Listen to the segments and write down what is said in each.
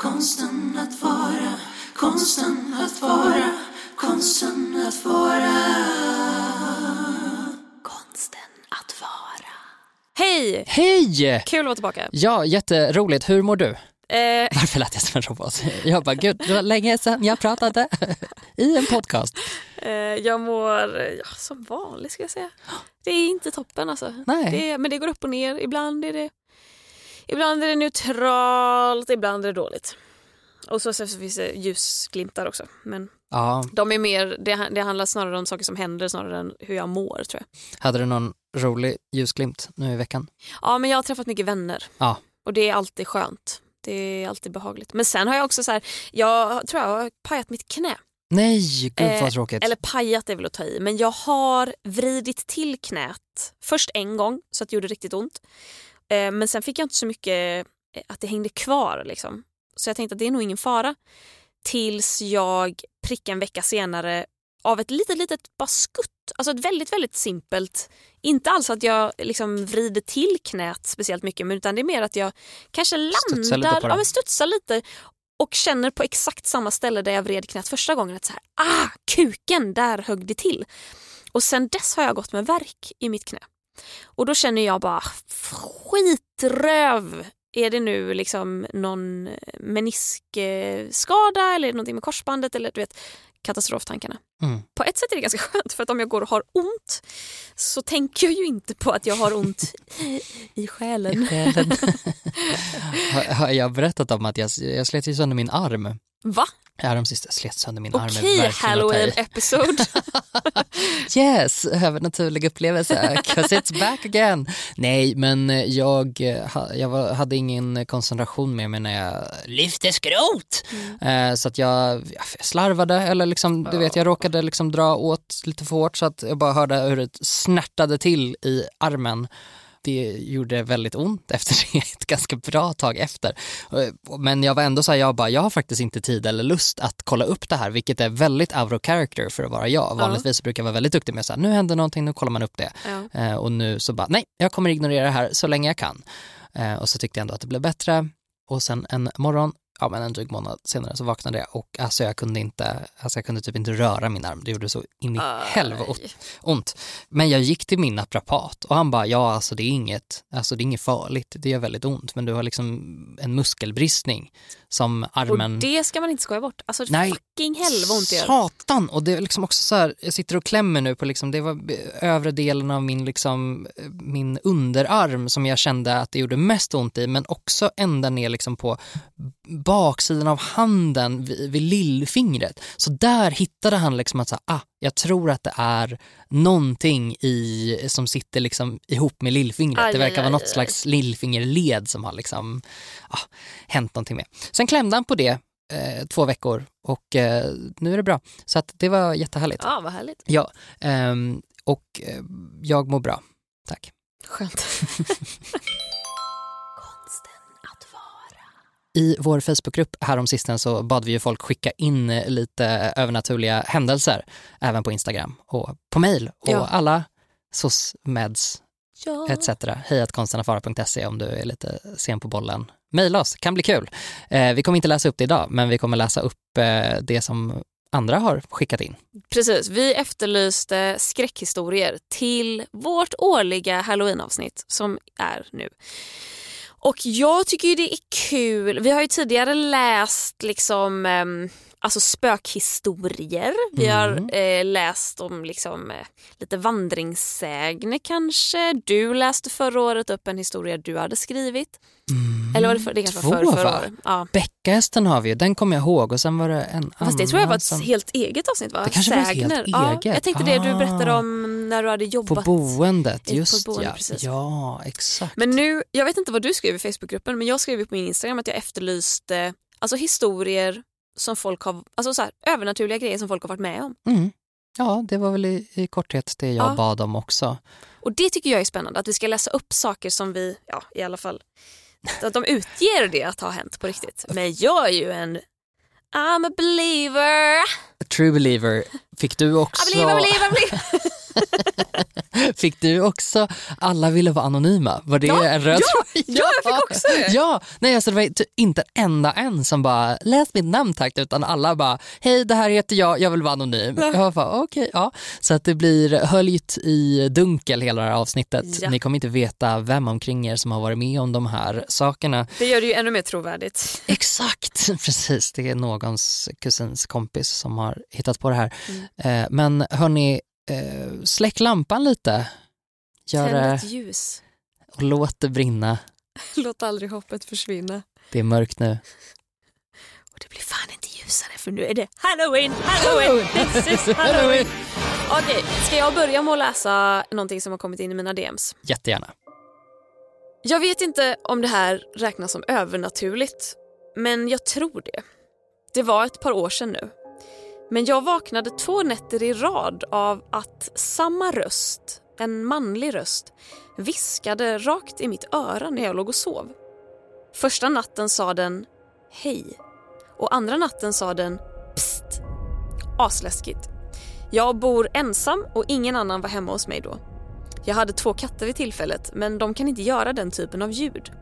konsten att vara, konsten att vara, konsten att vara. Konsten att vara. Hej! Hej! Kul att vara tillbaka. Ja, jätteroligt. Hur mår du? Eh, Varför lät jag som en robot? Jag bara, gud, det var länge sedan jag pratade i en podcast. eh, jag mår ja, som vanligt ska jag säga. Det är inte toppen alltså. Nej. Det är, men det går upp och ner. Ibland är det, ibland är det neutralt, ibland är det dåligt. Och så, så finns det ljusglimtar också. Men Ja, de är mer, det, det handlar snarare om saker som händer snarare än hur jag mår tror jag. hade du någon rolig ljusglimt nu i veckan? Ja men jag har träffat mycket vänner. Ja. Och det är alltid skönt. Det är alltid behagligt. Men sen har jag också så här, jag tror jag har pajat mitt knä. Nej, gud vad Eh, tråkigt. Eller pajat är väl att ta i, men jag har vridit till knät först en gång så att det gjorde riktigt ont. Eh, Men sen fick jag inte så mycket eh, att det hängde kvar. Liksom. Så jag tänkte att det är nog ingen fara. Tills jag prickade en vecka senare av ett litet, litet bara skutt. Alltså ett väldigt, väldigt simpelt. Inte alls att jag liksom vrider till knät speciellt mycket men utan det är mer att jag kanske Studsar lite landar, på det. ja, men studsar lite och känner på exakt samma ställe där jag vred knät första gången att så här, ah, kuken, där högg det till. Och sen dess har jag gått med verk i mitt knä. Och då känner jag bara skitröv. Är det nu liksom någon meniskskada eller någonting med korsbandet eller du vet katastroftankarna. Mm. På ett sätt är det ganska skönt för att om jag går och har ont så tänker jag ju inte på att jag har ont i, i själen. Själen. har, har jag berättat om att jag, jag slet ju sönder min arm? Va? Häromsistens jag slet sönder min arm. är Okej, halloween episode. Yes, övernaturlig upplevelse, 'cause it's back again. Nej, men jag, eh, jag hade ingen koncentration med mig när jag lyfte skrot. Eh, så att jag, jag slarvade eller liksom, du vet, jag råkade liksom dra åt lite för hårt så att jag bara hörde hur det snärtade till i armen. Det gjorde väldigt ont efter det ett ganska bra tag efter. Eh, Men jag var ändå så här, jag bara, jag har faktiskt inte tid eller lust att kolla upp det här, vilket är väldigt out of character för att vara jag. Vanligtvis brukar jag vara väldigt duktig med så här, nu händer någonting, nu kollar man upp det. Ja. Eh, och nu så bara, nej, jag kommer ignorera det här så länge jag kan. Eh, och så tyckte jag ändå att det blev bättre. Och sen en morgon, ja men en dryg månad senare så vaknade jag och alltså jag kunde inte, alltså jag kunde typ inte röra min arm. Det gjorde så in i helvete ont. Men jag gick till min naprapat och han bara, ja alltså det är inget, alltså det är inget farligt, det gör väldigt ont men du har liksom en muskelbristning som armen... Och det ska man inte skoja bort. Alltså Nej. fucking vad ont det gör. Satan! Och det är liksom också så här, jag sitter och klämmer nu på liksom, det var övre delen av min, liksom, eh, min underarm som jag kände att det gjorde mest ont i, men också ända ner liksom på baksidan av handen vid, vid lillfingret. Så där hittade han liksom att så här, ah, jag tror att det är någonting i, som sitter liksom ihop med lillfingret. Aj, det verkar aj, vara något aj. slags lillfingerled som har liksom, ah, hänt någonting med. Sen klämde han på det eh, två veckor och eh, nu är det bra. Så att det var jättehärligt. Ja, vad härligt. Ja, ehm, och eh, jag mår bra. Tack. Skönt. I vår Facebookgrupp häromsisten så bad vi ju folk skicka in eh, lite övernaturliga händelser även på Instagram och på mail och Ja. alla SOSMEDS Ja. etc. Hejatkonstenafara.se om du är lite sen på bollen. Maila oss, kan bli kul. Eh, vi kommer inte läsa upp det idag, men vi kommer läsa upp eh, det som andra har skickat in. Precis, vi efterlyste skräckhistorier till vårt årliga halloweenavsnitt som är nu. Och jag tycker ju det är kul. Vi har ju tidigare läst liksom ehm, alltså spökhistorier. Vi har eh, läst om liksom, eh, lite vandringssägner kanske. Du läste förra året upp en historia du hade skrivit. Eller var det, för, det kanske var Mm. Två, förra året? Ja. Bäckahästen har vi ju, den kommer jag ihåg och sen var det en Fast det tror jag var ett som- helt eget avsnitt va? Det kanske var ett helt Sägner. Ja, eget. jag tänkte det du Ah. berättade om när du hade På jobbat. boendet, på just boende, ja. Ja, exakt. Men nu, jag vet inte vad du skrev i Facebookgruppen men jag skrev på min Instagram att jag efterlyste alltså historier som folk har, alltså så här, övernaturliga grejer som folk har varit med om. Mm. Ja, det var väl i, i korthet det jag Ja. bad om också. Och det tycker jag är spännande, att vi ska läsa upp saker som vi, ja i alla fall, att de utger det att ha hänt på riktigt. Men jag är ju en I'm a believer, A true believer. Fick du I också, believe, I believe, I believe. fick du också Alla ville vara anonyma? Var det Ja, en röd ja, ja, jag fick också det. Ja, nej alltså det var inte en enda en som bara läs mitt namn tack utan alla bara hej det här heter jag, jag vill vara anonym. Jag bara okej, ja. Så att det blir höljt i dunkel hela det här avsnittet. Ja. Ni kommer inte veta vem omkring er som har varit med om de här sakerna. Det gör det ju ännu mer trovärdigt. Exakt, precis. Det är någons kusins kompis som har hittat på det här. Mm. Eh, men hörni, eh, släck lampan lite. Gör Tänd ett ljus. och låt det brinna. Låt aldrig hoppet försvinna. Det är mörkt nu. Och det blir fan inte ljusare för nu är det halloween, halloween, this is halloween. Okej, ska jag börja med att läsa någonting som har kommit in i mina DMs? Jättegärna. Jag vet inte om det här räknas som övernaturligt, men jag tror det. Det var ett par år sedan nu. Men jag vaknade två nätter i rad av att samma röst, en manlig röst, viskade rakt i mitt öra när jag låg och sov. Första natten sa den hej och andra natten sa den psst. Asläskigt. Jag bor ensam och ingen annan var hemma hos mig då. Jag hade två katter vid tillfället men de kan inte göra den typen av ljud.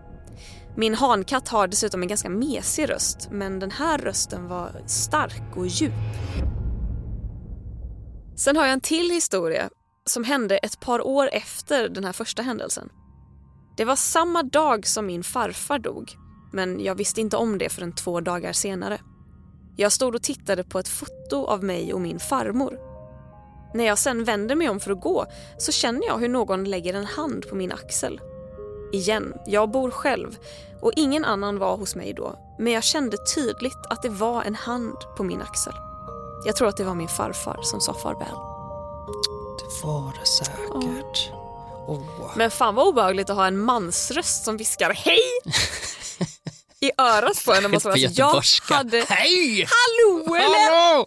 Min hankatt har dessutom en ganska mesig röst men den här rösten var stark och djup. Sen har jag en till historia som hände ett par år efter den här första händelsen. Det var samma dag som min farfar dog men jag visste inte om det förrän två dagar senare. Jag stod och tittade på ett foto av mig och min farmor. När jag sen vänder mig om för att gå så känner jag hur någon lägger en hand på min axel. Igen, jag bor själv och ingen annan var hos mig då men jag kände tydligt att det var en hand på min axel. Jag tror att det var min farfar som sa farväl. Det var det säkert. Åh. Men fan vad obehagligt att ha en mansröst som viskar hej i örat på en. när man alltså, Jag hade... Hej! Hallå eller? Hallå!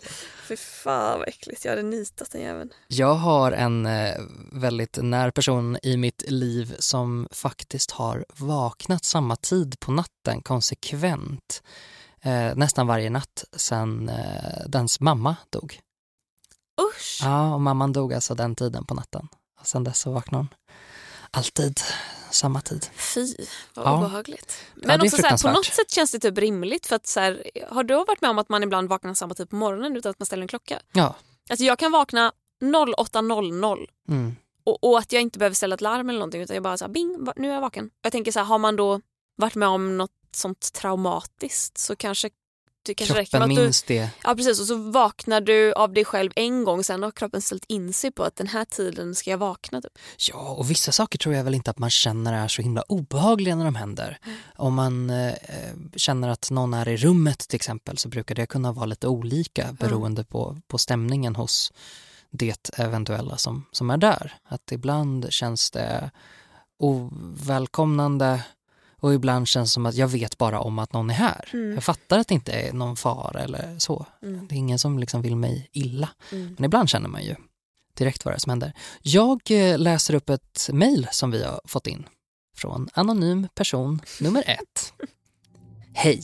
Fy fan vad äckligt, jag hade nitat den jäveln. Jag har en eh, väldigt när person i mitt liv som faktiskt har vaknat samma tid på natten konsekvent. Eh, nästan varje natt sen eh, dens mamma dog. Usch! Ja, och mamman dog alltså den tiden på natten. Och sen dess så vaknar hon alltid samma tid. Fy, vad Ja. obehagligt. Ja, Men är också så här, på något sätt känns det typ rimligt. För att så här, har du varit med om att man ibland vaknar samma tid på morgonen utan att man ställer en klocka? Ja. Alltså jag kan vakna 08.00 Mm. och, och att jag inte behöver ställa ett larm eller någonting utan jag bara så här, bing, nu är jag vaken. Jag tänker så här, har man då varit med om något sånt traumatiskt så kanske det kanske räcker med Kroppen att du minns det. Ja precis och så vaknar du av dig själv en gång sen har kroppen ställt in sig på att den här tiden ska jag vakna. Typ. Ja, och vissa saker tror jag väl inte att man känner är så himla obehagliga när de händer. Om man eh, känner att någon är i rummet till exempel så brukar det kunna vara lite olika beroende på, på stämningen hos det eventuella som, som är där. Att ibland känns det ovälkomnande och ibland känns det som att jag vet bara om att någon är här. Jag fattar att det inte är någon fara eller så. Det är ingen som liksom vill mig illa. Men ibland känner man ju direkt vad det är som händer. Jag eh, läser upp ett mejl som vi har fått in från anonym person nummer ett. Hej!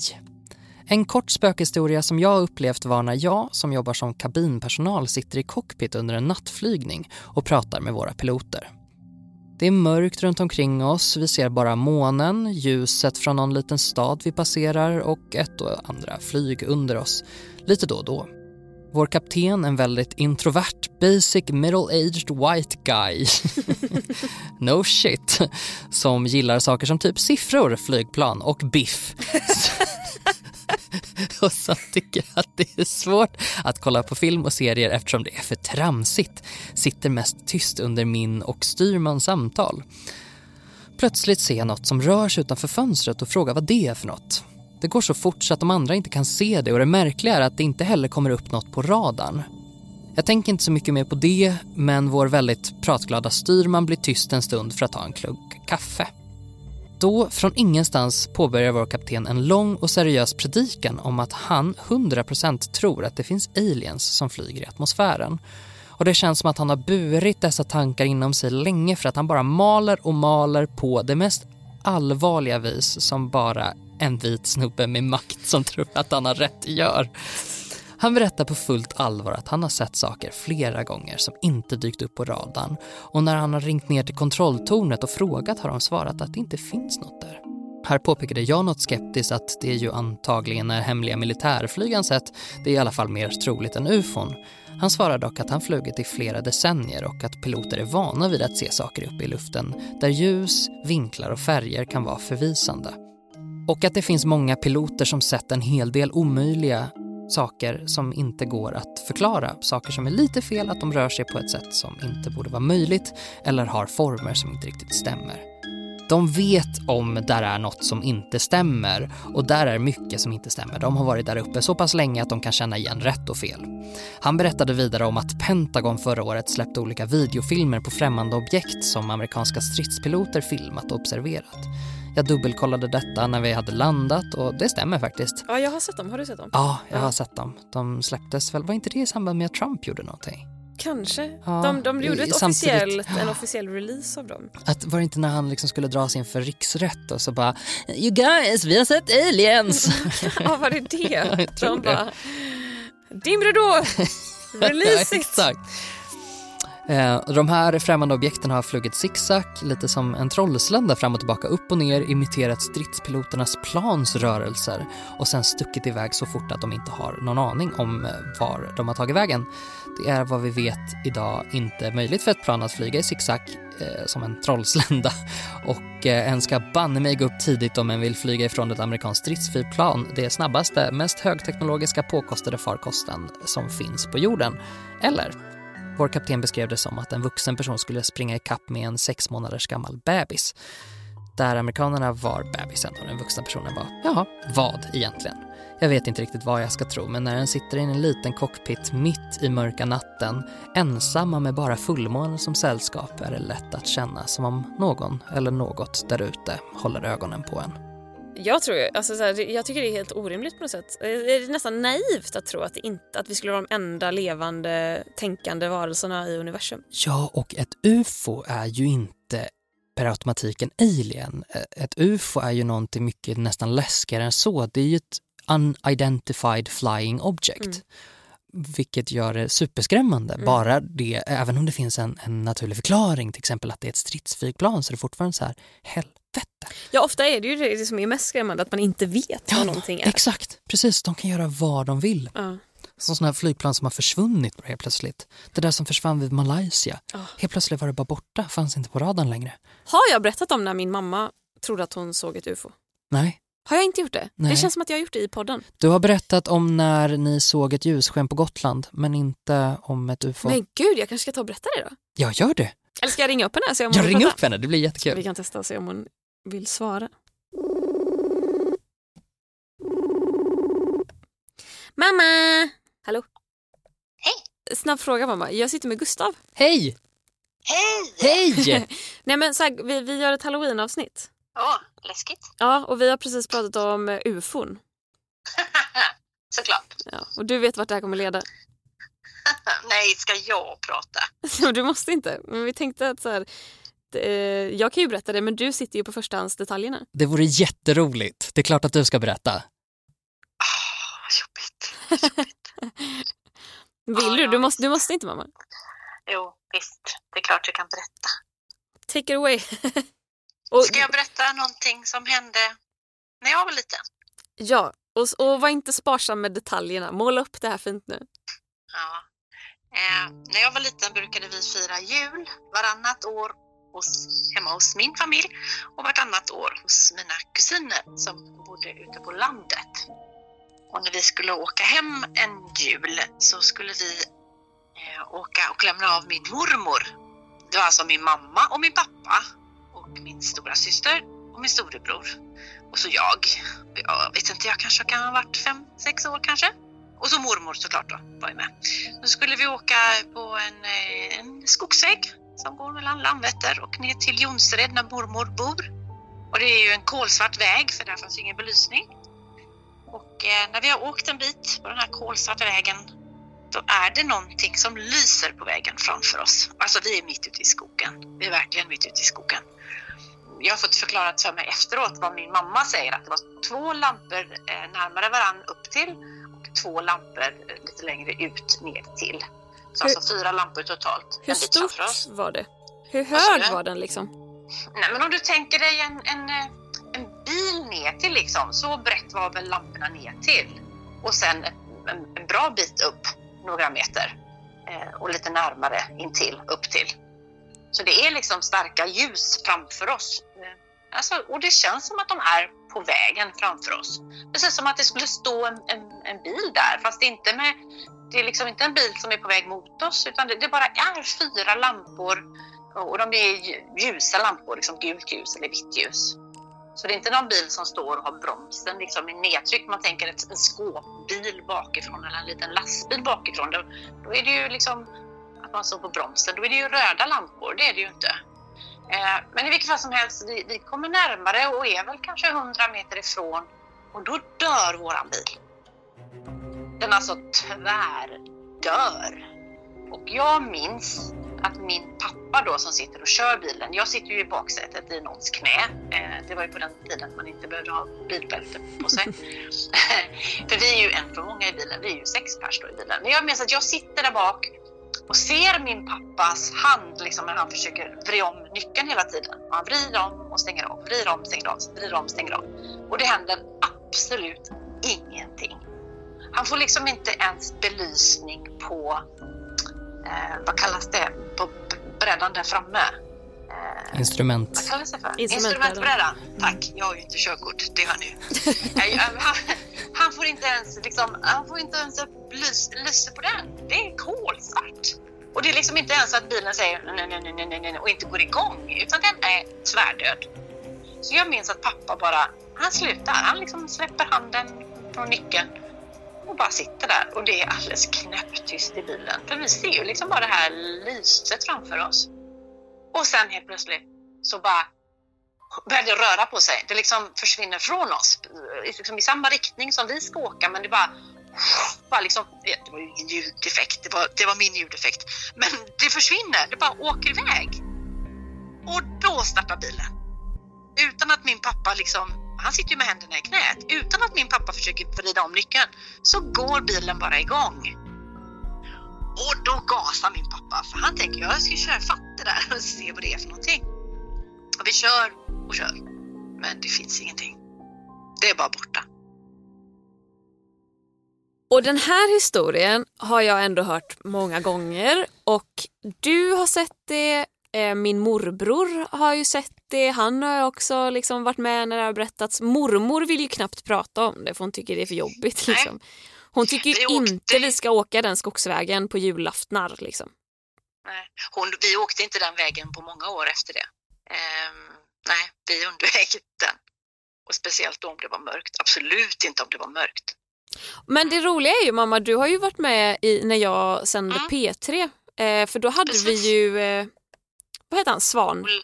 En kort spökhistoria som jag upplevt var när jag, som jobbar som kabinpersonal, sitter i cockpit under en nattflygning och pratar med våra piloter. Det är mörkt runt omkring oss, vi ser bara månen, ljuset från någon liten stad vi passerar och ett och andra flyg under oss, lite då och då. Vår kapten, en väldigt introvert, basic middle-aged white guy. no shit. Som gillar saker som typ siffror, flygplan och biff. och som tycker att det är svårt att kolla på film och serier eftersom det är för tramsigt. Sitter mest tyst under min och styrmans samtal. Plötsligt ser jag något som rör sig utanför fönstret och frågar vad det är för något. Det går så fort så att de andra inte kan se det och det märkliga är att det inte heller kommer upp något på radarn. Jag tänker inte så mycket mer på det, men vår väldigt pratglada styrman blir tyst en stund för att ta en klunk kaffe. Då, från ingenstans, påbörjar vår kapten en lång och seriös predikan om att han 100% tror att det finns aliens som flyger i atmosfären. Och det känns som att han har burit dessa tankar inom sig länge för att han bara maler och maler på det mest allvarliga vis som bara en vit snubbe med makt som tror att han har rätt gör. Han berättar på fullt allvar att han har sett saker flera gånger som inte dykt upp på radarn och när han har ringt ner till kontrolltornet och frågat har de svarat att det inte finns något där. Här påpekade jag något skeptiskt att det ju antagligen är hemliga militärflyg han sett. Det är i alla fall mer troligt än ufon. Han svarar dock att han flugit i flera decennier och att piloter är vana vid att se saker uppe i luften där ljus, vinklar och färger kan vara förvisande. Och att det finns många piloter som sett en hel del omöjliga saker som inte går att förklara. Saker som är lite fel, att de rör sig på ett sätt som inte borde vara möjligt eller har former som inte riktigt stämmer. De vet om där är något som inte stämmer och där är mycket som inte stämmer. De har varit där uppe så pass länge att de kan känna igen rätt och fel. Han berättade vidare om att Pentagon förra året släppte olika videofilmer på främmande objekt som amerikanska stridspiloter filmat och observerat. Jag dubbelkollade detta när vi hade landat och det stämmer faktiskt. Ja, jag har sett dem. Har du sett dem? Ja, jag har sett dem. De släpptes väl, var inte det i samband med att Trump gjorde någonting? Kanske. Ja, de, de gjorde ett officiellt, en officiell release av dem. Att, var det inte när han liksom skulle dras inför riksrätt och så bara You guys, vi har sett aliens! Ja, var det det? jag tror de det. bara, Dimridå! Release Ja, it! Eh, de här främmande objekten har flugit zigzag, lite som en trollslända fram och tillbaka, upp och ner, imiterat stridspiloternas plans rörelser och sen stuckit iväg så fort att de inte har någon aning om eh, var de har tagit vägen. Det är vad vi vet idag inte möjligt för ett plan att flyga i zigzag eh, som en trollslända och eh, en ska banne mig gå upp tidigt om en vill flyga ifrån ett amerikanskt stridsflygplan, det snabbaste, mest högteknologiska påkostade farkosten som finns på jorden. Eller vår kapten beskrev det som att en vuxen person skulle springa i kapp med en sex månaders gammal bebis. Där amerikanerna var bebisen och den vuxna personen var, jaha, vad egentligen? Jag vet inte riktigt vad jag ska tro, men när en sitter i en liten cockpit mitt i mörka natten, ensamma med bara fullmånen som sällskap, är det lätt att känna som om någon eller något där ute håller ögonen på en. Jag tror alltså så här, jag tycker det är helt orimligt på något sätt. Det är nästan naivt att tro att, inte, att vi skulle vara de enda levande tänkande varelserna i universum. Ja, och ett UFO är ju inte per automatik en alien. Ett UFO är ju någonting mycket nästan läskigare än så. Det är ju ett unidentified flying object. Mm. Vilket gör det superskrämmande. Mm. Bara det, även om det finns en, en naturlig förklaring, till exempel att det är ett stridsflygplan, så är det fortfarande så här, helvete. Ja, ofta är det ju det som är mest skrämmande, att man inte vet vad någonting är. Exakt, precis. De kan göra vad de vill. Ja. Som sådana här flygplan som har försvunnit helt plötsligt. Det där som försvann vid Malaysia. Ja. Helt plötsligt var det bara borta, fanns inte på radarn längre. Har jag berättat om när min mamma trodde att hon såg ett ufo? Nej. Har jag inte gjort det? Nej. Det känns som att jag har gjort det i podden. Du har berättat om när ni såg ett ljussken på Gotland, men inte om ett ufo. Men gud, jag kanske ska ta och berätta det då? Jag gör det. Eller ska jag ringa upp henne? Se om Jag ringer upp henne, det blir Vi jättekul. kan testa och se om hon vill svara. Mamma! Hallå? Hej! Snabb fråga mamma. Jag sitter med Gustav. Hej! Hej! Hej! Nej men så här, vi, vi gör ett halloween-avsnitt. Åh, läskigt. Ja, och vi har precis pratat om eh, ufon. Såklart. Ja, och du vet vart det här kommer leda. Nej, ska jag prata? Du måste inte. Men vi tänkte att så här, eh, jag kan ju berätta det men du sitter ju på förstahandsdetaljerna. Det vore jätteroligt. Det är klart att du ska berätta. Ah, vad jobbigt. Vill Ja, du? Du måste, du måste inte mamma. Jo, visst. Det är klart jag kan berätta. Take it away. och, Ska jag berätta någonting som hände när jag var liten? Ja, och, och var inte sparsam med detaljerna. Måla upp det här fint nu. Ja. Eh, när jag var liten brukade vi fira jul varannat år hos, hemma hos min familj och vartannat år hos mina kusiner som bodde ute på landet. Och när vi skulle åka hem en jul så skulle vi eh, åka och lämna av min mormor. Det var alltså min mamma och min pappa och min stora syster och min storebror. Och så jag. Jag vet inte, jag kanske kan ha varit fem, sex år kanske. Och så mormor såklart då, var ju med. Nu skulle vi åka på en, eh, en skogsväg som går mellan Landvetter och ner till Jonsered där mormor bor. Och det är ju en kolsvart väg för där fanns ju ingen belysning. Och eh, när vi har åkt en bit på den här kolsvarta vägen då är det någonting som lyser på vägen framför oss. Alltså vi är mitt ute i skogen. Vi är verkligen mitt ute i skogen. Jag har fått förklarat för mig efteråt vad min mamma säger att det var två lampor eh, närmare varann upp till och två lampor eh, lite längre ut ner till. Hur- alltså fyra lampor totalt. Hur stort var det? Hur hög var den liksom? Nej, men om du tänker dig en, en, eh, en bil ner till liksom, så brett var väl lamporna ner till. Och sen en, en bra bit upp, några meter. Eh, och lite närmare intill, upp till. Så det är liksom starka ljus framför oss. Eh, alltså, och det känns som att de är på vägen framför oss. Precis som att det skulle stå en, en, en bil där, fast inte med det är liksom inte en bil som är på väg mot oss utan det, det bara är fyra lampor och de är ljusa lampor, liksom gult ljus eller vitt ljus. Så det är inte någon bil som står och har bromsen liksom i nedtryck. Man tänker ett, en skåpbil bakifrån eller en liten lastbil bakifrån. Då, då är det ju liksom att man står på bromsen. Då är det ju röda lampor, det är det ju inte. Eh, men i vilket fall som helst, vi, vi kommer närmare och är väl kanske 100 meter ifrån och då dör våran bil. Den alltså tvärdör. Och jag minns att min pappa då som sitter och kör bilen, jag sitter ju i baksätet i någons knä. Eh, det var ju på den tiden man inte behövde ha bilbälte på sig. för vi är ju en för många i bilen, vi är ju sex pers då i bilen. Men jag minns att jag sitter där bak och ser min pappas hand liksom när han försöker vrida om nyckeln hela tiden. Och han vrider om och stänger av, vrider om, stänger av, vrider om, stänger av. Och det händer absolut ingenting. Han får liksom inte ens belysning på, eh, vad kallas det, på brädan där framme. Eh, Instrument. vad kallas det för? Instrumentbrädan. Instrumentbrädan. Tack, jag har ju inte körkort, det har ni. Han, får inte ens, liksom, han får inte ens upp lys, lyser på den. Det är kolsvart. Och det är liksom inte ens att bilen säger nej, nej, nej, nej, nej, nej och inte går igång, utan den är tvärdöd. Så jag minns att pappa bara, han slutar. Han liksom släpper handen från nyckeln och bara sitter där och det är alldeles knäpptyst i bilen. För vi ser ju liksom bara det här lyset framför oss. Och sen helt plötsligt så bara börjar det röra på sig. Det liksom försvinner från oss liksom i samma riktning som vi ska åka men det bara, bara liksom, det var ju ingen ljudeffekt, det var, det var min ljudeffekt. Men det försvinner, det bara åker iväg. Och då startar bilen. Utan att min pappa liksom, han sitter ju med händerna i knät, utan att min pappa försöker vrida om nyckeln så går bilen bara igång. Och då gasar min pappa för han tänker jag ska köra fatt det där och se vad det är för någonting. Och vi kör och kör. Men det finns ingenting. Det är bara borta. Och den här historien har jag ändå hört många gånger och du har sett det, eh, min morbror har ju sett det, han har också liksom varit med när det har berättats. Mormor vill ju knappt prata om det för hon tycker det är för jobbigt. Liksom. Hon tycker Vi inte vi ska åka den skogsvägen på julaftnar. Liksom. Nej. Hon, vi åkte inte den vägen på många år efter det. Ehm, nej, vi undvek den. Och speciellt om det var mörkt. Absolut inte om det var mörkt. Men det roliga är ju mamma, du har ju varit med i, när jag sände Mm. P3. Eh, för då hade vi Precis. ju, eh, vad heter han, Svan? Ol-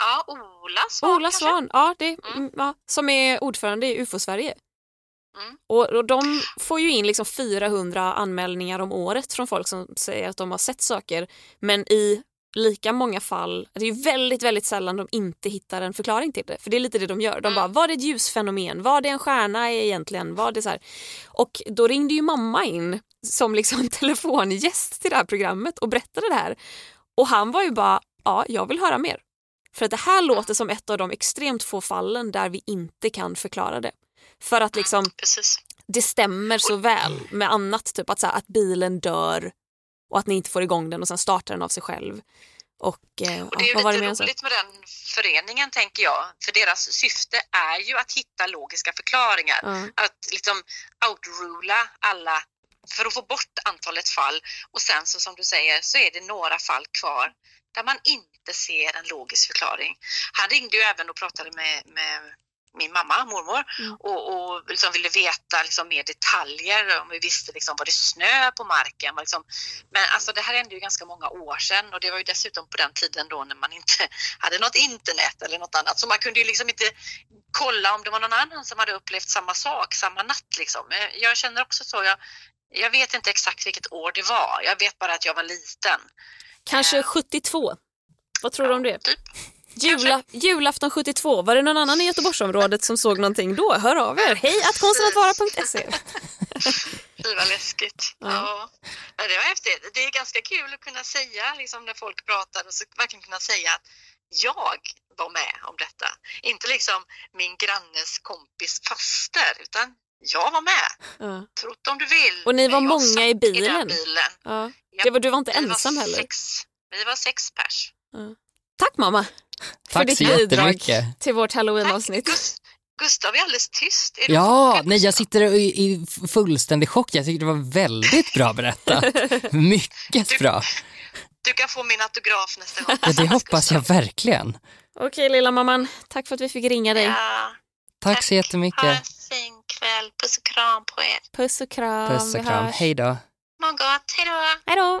Ja, Ola Svan Ola kanske? Svan, ja, det, Mm. mm. ja, som är ordförande i UFO-Sverige. Mm. Och, och de får ju in liksom 400 anmälningar om året från folk som säger att de har sett saker. Men i lika många fall, det är ju väldigt, väldigt sällan de inte hittar en förklaring till det. För det är lite det de gör. De Mm. bara, var det ett ljusfenomen? Var det en stjärna egentligen? Var det så här? Och då ringde ju mamma in som liksom telefongäst till det här programmet och berättade det här. Och han var ju bara, ja, jag vill höra mer. För att det här låter som ett av de extremt få fallen där vi inte kan förklara det. För att liksom Precis. det stämmer så väl med annat, typ att, så här, att bilen dör och att ni inte får igång den och sen startar den av sig själv. Och, eh, Och det är ja, det lite roligt med den föreningen tänker jag. För deras syfte är ju att hitta logiska förklaringar. Ja. Att liksom outrula alla för att få bort antalet fall. Och sen så som du säger så är det några fall kvar där man inte ser en logisk förklaring. Han ringde ju även och pratade med, med min mamma, mormor, och, och liksom ville veta liksom mer detaljer, om vi visste liksom, var det snö på marken? Var liksom, men alltså det här hände ju ganska många år sedan och det var ju dessutom på den tiden då när man inte hade något internet eller något annat, så man kunde ju liksom inte kolla om det var någon annan som hade upplevt samma sak samma natt. Liksom. Men Jag känner också så, jag, jag vet inte exakt vilket år det var, jag vet bara att jag var liten. Kanske 72. Vad tror du om det? Typ. Jula, julafton 72, var det någon annan i Göteborgsområdet som såg någonting då? Hör av er, hej att konsten.vara.se. Fy vad läskigt. Ja. Ja. Ja, det var häftigt. Det är ganska kul att kunna säga, liksom när folk pratar, och så verkligen kunna säga att jag var med om detta. Inte liksom min grannes kompis faster, utan jag var med. Ja. Trott om du vill. Och ni var jag många i bilen? bilen. Ja. Ja, Det var, du var inte vi var ensam heller? Sex, vi var sex pers. Tack mamma för Tack ditt så bidrag jättemycket. till vårt Tack. halloween-avsnitt. Gus- Gustav är alldeles tyst. Är du Ja, nej jag sitter i, i fullständig chock. Jag tycker det var väldigt bra berättat. Mycket bra. Du kan få min autograf nästa gång. Ja, det hoppas jag verkligen. Okej lilla mamman, tack för att vi fick ringa dig. Ja, Tack så ha en jättemycket. fin kväll. Puss och kram på er. Puss och kram, Puss och kram. Hej då. Må gott. Hej då. Hej då.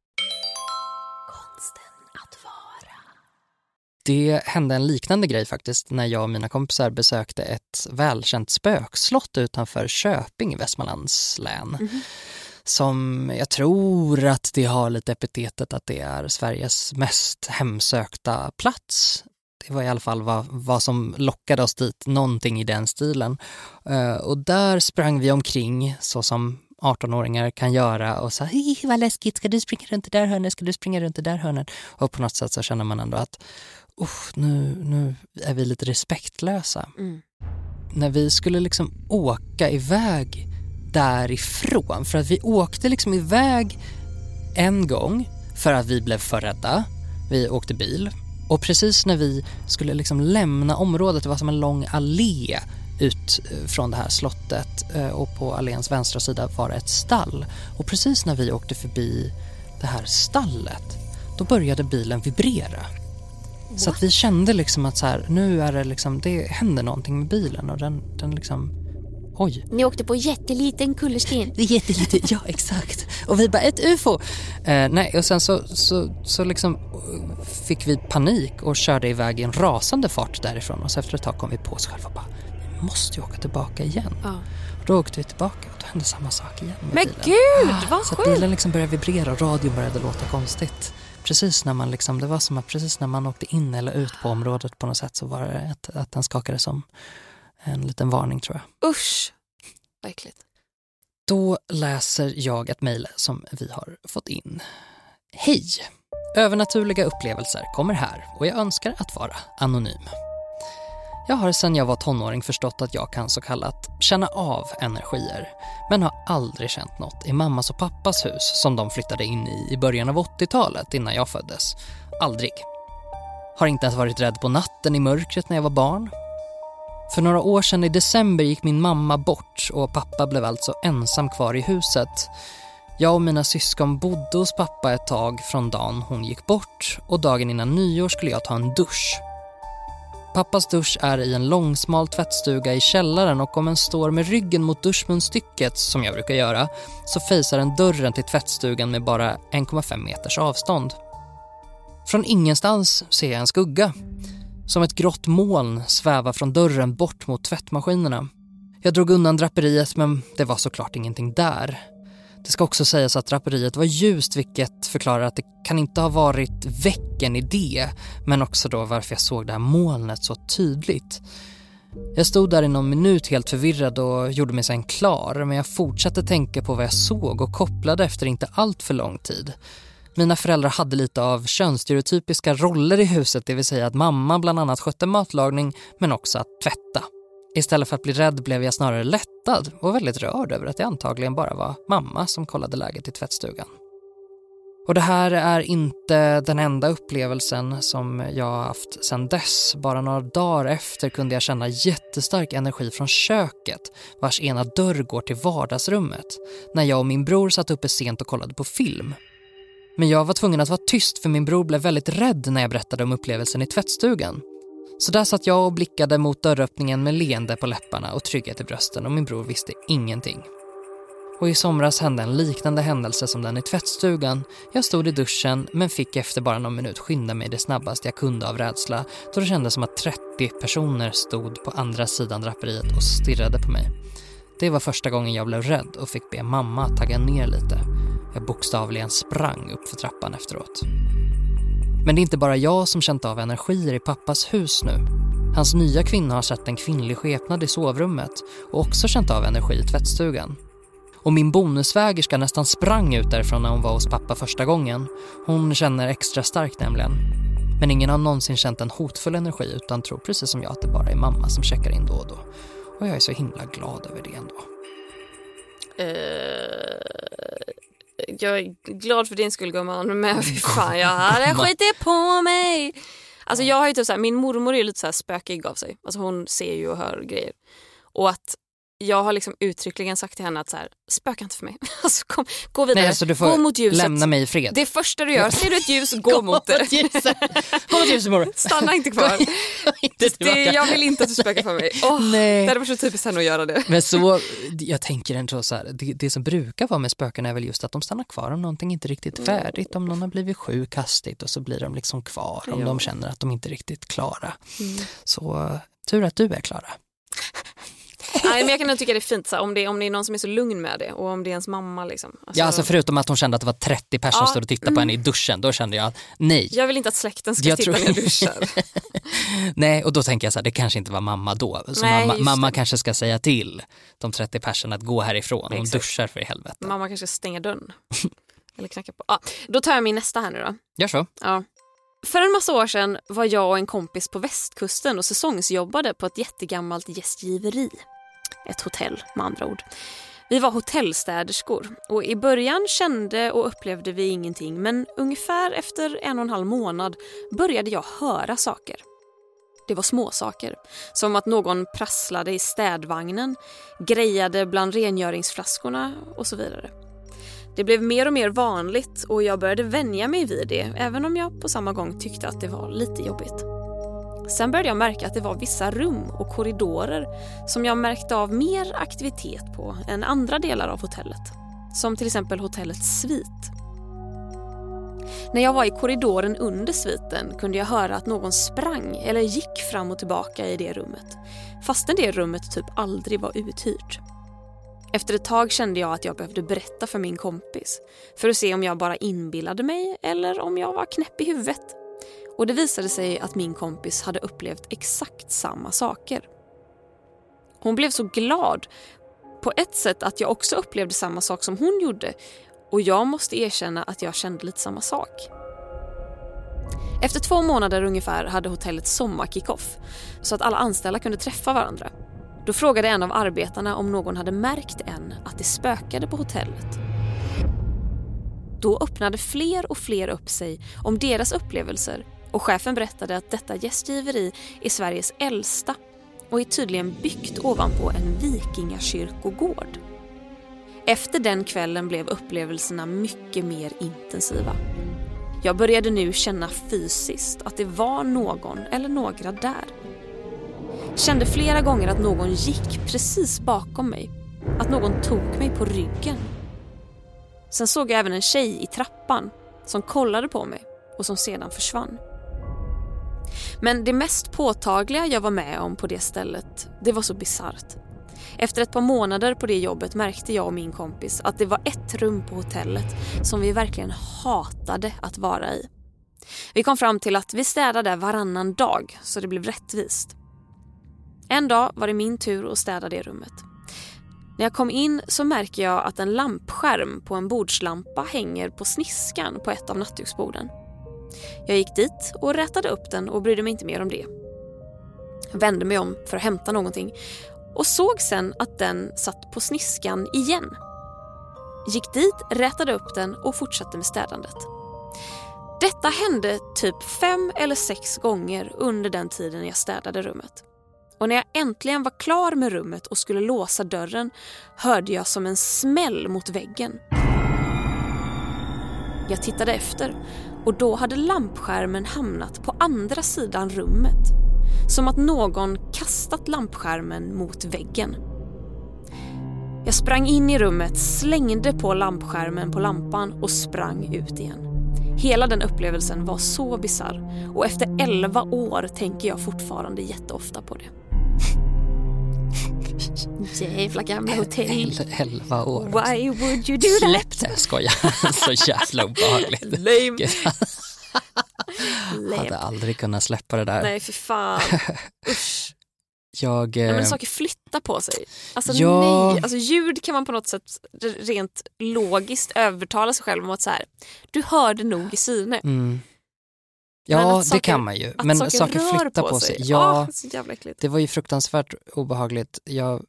Det hände en liknande grej faktiskt när jag och mina kompisar besökte ett välkänt spökslott utanför Köping i Västmanlands län. Som jag tror att det har lite epitetet att det är Sveriges mest hemsökta plats. Det var i alla fall vad, vad som lockade oss dit, någonting i den stilen. Eh, och där sprang vi omkring så som 18-åringar kan göra och sa hej vad läskigt, ska du springa runt det där hörnet, ska du springa runt det där hörnet? Och på något sätt så känner man ändå att "Uff, nu, nu är vi lite respektlösa. Mm. När vi skulle liksom åka iväg därifrån, för att vi åkte liksom iväg en gång för att vi blev för rädda. Vi åkte bil och precis när vi skulle liksom lämna området, det var som en lång allé ut eh, från det här slottet eh, och på alléns vänstra sida var det ett stall. Och precis när vi åkte förbi det här stallet, då började bilen vibrera. Så att vi kände liksom att så här, nu är det liksom, det händer någonting med bilen och den, den liksom, oj. Ni åkte på jätteliten kullersten. Det är jättelite, ja exakt. Och vi bara, ett ufo! Eh, nej, och sen så, så, så liksom eh, fick vi panik och körde iväg i en rasande fart därifrån och så efter ett tag kom vi på oss själva och bara, vi måste ju åka tillbaka igen. Ja. Och då åkte vi tillbaka och då hände samma sak igen med Men bilen. gud, vad Så att bilen liksom började vibrera och radion började låta konstigt. Precis när man liksom, det var som att precis när man åkte in eller ut på området på något sätt så var det att, att den skakade som en liten varning tror jag. Usch, vad äckligt. Då läser jag ett mejl som vi har fått in. Hej! Övernaturliga upplevelser kommer här och jag önskar att vara anonym. Jag har sedan jag var tonåring förstått att jag kan så kallat känna av energier men har aldrig känt något i mammas och pappas hus som de flyttade in i i början av 80-talet innan jag föddes. Aldrig. Har inte ens varit rädd på natten i mörkret när jag var barn. För några år sedan i december gick min mamma bort och pappa blev alltså ensam kvar i huset. Jag och mina syskon bodde hos pappa ett tag från dagen hon gick bort och dagen innan nyår skulle jag ta en dusch. Pappas dusch är i en långsmal tvättstuga i källaren och om en står med ryggen mot duschmunstycket, som jag brukar göra, så fejsar en dörren till tvättstugan med bara 1,5 meters avstånd. Från ingenstans ser jag en skugga. Som ett grått moln svävar från dörren bort mot tvättmaskinerna. Jag drog undan draperiet men det var såklart ingenting där. Det ska också sägas att draperiet var ljust vilket förklarar att det kan inte ha varit väcken i det men också då varför jag såg det här molnet så tydligt. Jag stod där i någon minut helt förvirrad och gjorde mig sen klar men jag fortsatte tänka på vad jag såg och kopplade efter inte allt för lång tid. Mina föräldrar hade lite av könsstereotypiska roller i huset, det vill säga att mamma bland annat skötte matlagning men också att tvätta. Istället för att bli rädd blev jag snarare lättad och väldigt rörd över att det antagligen bara var mamma som kollade läget i tvättstugan. Och det här är inte den enda upplevelsen som jag har haft sedan dess. Bara några dagar efter kunde jag känna jättestark energi från köket vars ena dörr går till vardagsrummet när jag och min bror satt uppe sent och kollade på film. Men jag var tvungen att vara tyst för min bror blev väldigt rädd när jag berättade om upplevelsen i tvättstugan. Så där satt jag och blickade mot dörröppningen med leende på läpparna och trygghet i brösten och min bror visste ingenting. Och i somras hände en liknande händelse som den i tvättstugan. Jag stod i duschen men fick efter bara någon minut skynda mig det snabbaste jag kunde av rädsla då det kändes som att 30 personer stod på andra sidan draperiet och stirrade på mig. Det var första gången jag blev rädd och fick be mamma tagga ner lite. Jag bokstavligen sprang upp för trappan efteråt. Men det är inte bara jag som känt av energier i pappas hus nu. Hans nya kvinna har sett en kvinnlig skepnad i sovrummet och också känt av energi i tvättstugan. Och min bonusvägerska nästan sprang ut därifrån när hon var hos pappa första gången. Hon känner extra starkt nämligen. Men ingen har någonsin känt en hotfull energi utan tror precis som jag att det bara är mamma som checkar in då och då. Och jag är så himla glad över det ändå. Uh jag är glad för din skull gumman men fy fan jag hade skitit på mig. Alltså jag har ju typ så här, min mormor är lite så här spökig av sig. Alltså hon ser ju och hör grejer. Och att jag har liksom uttryckligen sagt till henne att så här, spöka inte för mig. Alltså, kom, gå vidare, Nej, alltså du får gå mot ljuset. lämna mig i fred. Det första du gör, ser du ett ljus, gå mot det. Gå mot ljuset morgon. Stanna inte kvar. det, jag vill inte att du spökar för mig. Oh, Nej. Det hade varit så typiskt henne att göra det. Men så, jag tänker ändå så här, det, det som brukar vara med spöken är väl just att de stannar kvar om någonting inte är riktigt Mm. färdigt, om någon har blivit sjuk hastigt och så blir de liksom kvar om Ja. de känner att de inte är riktigt klara. Mm. Så tur att du är Klara. Nej, men jag kan nog tycka det är fint så här, om, det, om det är någon som är så lugn med det och om det är ens mamma. Liksom. Alltså, Ja, alltså förutom att hon kände att det var 30 personer som Ja, stod och tittade på henne i duschen, då kände jag att nej. Jag vill inte att släkten ska Jag titta tror- när jag duschar. Nej, och då tänker jag så här, det kanske inte var mamma då. Så Nej, mamma, mamma kanske ska säga till de 30 personerna att gå härifrån. Hon duschar för i helvete. Mamma kanske ska stänga dörren. Eller knacka på. Ja, då tar jag min nästa här nu då. Gör så. Ja. För en massa år sedan var jag och en kompis på västkusten och säsongsjobbade på ett jättegammalt gästgiveri. Ett hotell med andra ord. Vi var hotellstäderskor och i början kände och upplevde vi ingenting men ungefär efter en och en halv månad började jag höra saker. Det var småsaker, som att någon prasslade i städvagnen, grejade bland rengöringsflaskorna och så vidare. Det blev mer och mer vanligt och jag började vänja mig vid det även om jag på samma gång tyckte att det var lite jobbigt. Sen började jag märka att det var vissa rum och korridorer som jag märkte av mer aktivitet på än andra delar av hotellet. Som till exempel hotellets svit. När jag var i korridoren under sviten kunde jag höra att någon sprang eller gick fram och tillbaka i det rummet fastän det rummet typ aldrig var uthyrt. Efter ett tag kände jag att jag behövde berätta för min kompis för att se om jag bara inbillade mig eller om jag var knäpp i huvudet. Och det visade sig att min kompis hade upplevt exakt samma saker. Hon blev så glad på ett sätt att jag också upplevde samma sak som hon gjorde och jag måste erkänna att jag kände lite samma sak. Efter två månader ungefär hade hotellet sommarkickoff så att alla anställda kunde träffa varandra. Då frågade en av arbetarna om någon hade märkt än att det spökade på hotellet. Då öppnade fler och fler upp sig om deras upplevelser och chefen berättade att detta gästgiveri är Sveriges äldsta och är tydligen byggt ovanpå en vikingakyrkogård. Efter den kvällen blev upplevelserna mycket mer intensiva. Jag började nu känna fysiskt att det var någon eller några där. Kände flera gånger att någon gick precis bakom mig. Att någon tog mig på ryggen. Sen såg jag även en tjej i trappan som kollade på mig och som sedan försvann. Men det mest påtagliga jag var med om på det stället, det var så bisarrt. Efter ett par månader på det jobbet märkte jag och min kompis att det var ett rum på hotellet som vi verkligen hatade att vara i. Vi kom fram till att vi städade varannan dag så det blev rättvist. En dag var det min tur att städa det rummet. När jag kom in så märker jag att en lampskärm på en bordslampa hänger på sniskan på ett av nattduksborden. Jag gick dit och rätade upp den och brydde mig inte mer om det. Jag vände mig om för att hämta någonting och såg sen att den satt på sniskan igen. Gick dit, rätade upp den och fortsatte med städandet. Detta hände typ fem eller sex gånger under den tiden jag städade rummet. Och när jag äntligen var klar med rummet och skulle låsa dörren hörde jag som en smäll mot väggen. Jag tittade efter och då hade lampskärmen hamnat på andra sidan rummet. Som att någon kastat lampskärmen mot väggen. Jag sprang in i rummet, slängde på lampskärmen på lampan och sprang ut igen. Hela den upplevelsen var så bizarr och efter 11 år tänker jag fortfarande jätteofta på det. Jävla gamla hotell. Elva år. Why would you do that? Släpp det, jag skojar. Så jävla obehagligt. Lame. Lame. hade aldrig kunnat släppa det där. Nej, för fan. Usch. Jag, Nej, eh, men saker flyttar på sig. Alltså Ja. nej. Alltså, ljud kan man på något sätt rent logiskt övertala sig själv om att så här, du hörde nog i syne. mm. Ja, det saker- kan man ju. Men saker, saker flyttar på sig. sig. Ja, äckligt. det var ju fruktansvärt obehagligt. Jag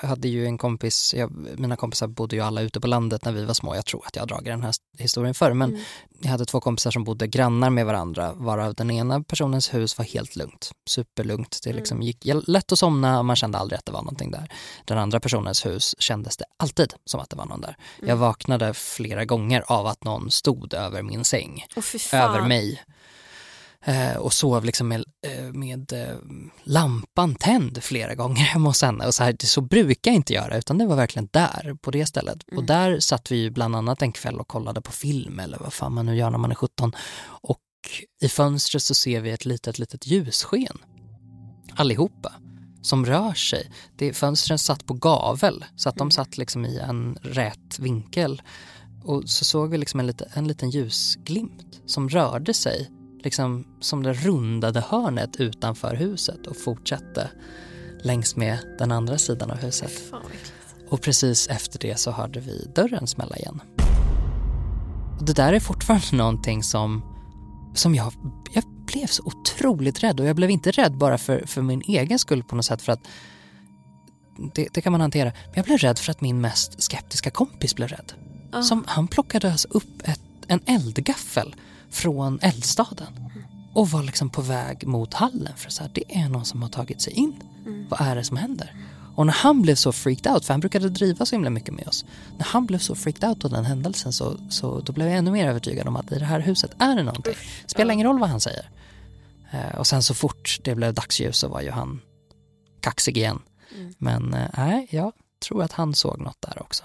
hade ju en kompis, jag, mina kompisar bodde ju alla ute på landet när vi var små. Jag tror att jag har dragit den här historien förr. Men Mm. jag hade två kompisar som bodde grannar med varandra varav den ena personens hus var helt lugnt. Superlugnt. Det liksom Mm. gick lätt att somna och man kände aldrig att det var någonting där. Den andra personens hus kändes det alltid som att det var någon där. Mm. Jag vaknade flera gånger av att någon stod över min säng fan. över mig. Eh, och sov liksom med, eh, med eh, lampan tänd flera gånger hemma hos henne. Och så, här, så brukar jag inte göra utan det var verkligen där på det stället. Och där satt vi ju bland annat en kväll och kollade på film eller vad fan man nu gör när man är 17. Och i fönstret så ser vi ett litet, litet ljussken. Allihopa. Som rör sig. Det, fönstren satt på gavel så att de satt liksom i en rät vinkel. Och så såg vi liksom en, lite, en liten ljusglimt som rörde sig liksom som det rundade hörnet utanför huset och fortsatte längs med den andra sidan av huset. Och precis efter det så hörde vi dörren smälla igen. Och det där är fortfarande någonting som, som jag, jag blev så otroligt rädd och jag blev inte rädd bara för, för min egen skull på något sätt för att det, det kan man hantera. Men jag blev rädd för att min mest skeptiska kompis blev rädd. Ah. Som, han plockade alltså upp ett, en eldgaffel från eldstaden och var liksom på väg mot hallen för så här, det är någon som har tagit sig in. Vad är det som händer? Och när han blev så freaked out, för han brukade driva så himla mycket med oss. När han blev så freaked out av den händelsen så, så då blev jag ännu mer övertygad om att i det här huset är det någonting. Spelar ingen roll vad han säger. Eh, och sen så fort det blev dagsljus så var ju han kaxig igen. Men eh, nej, jag tror att han såg något där också.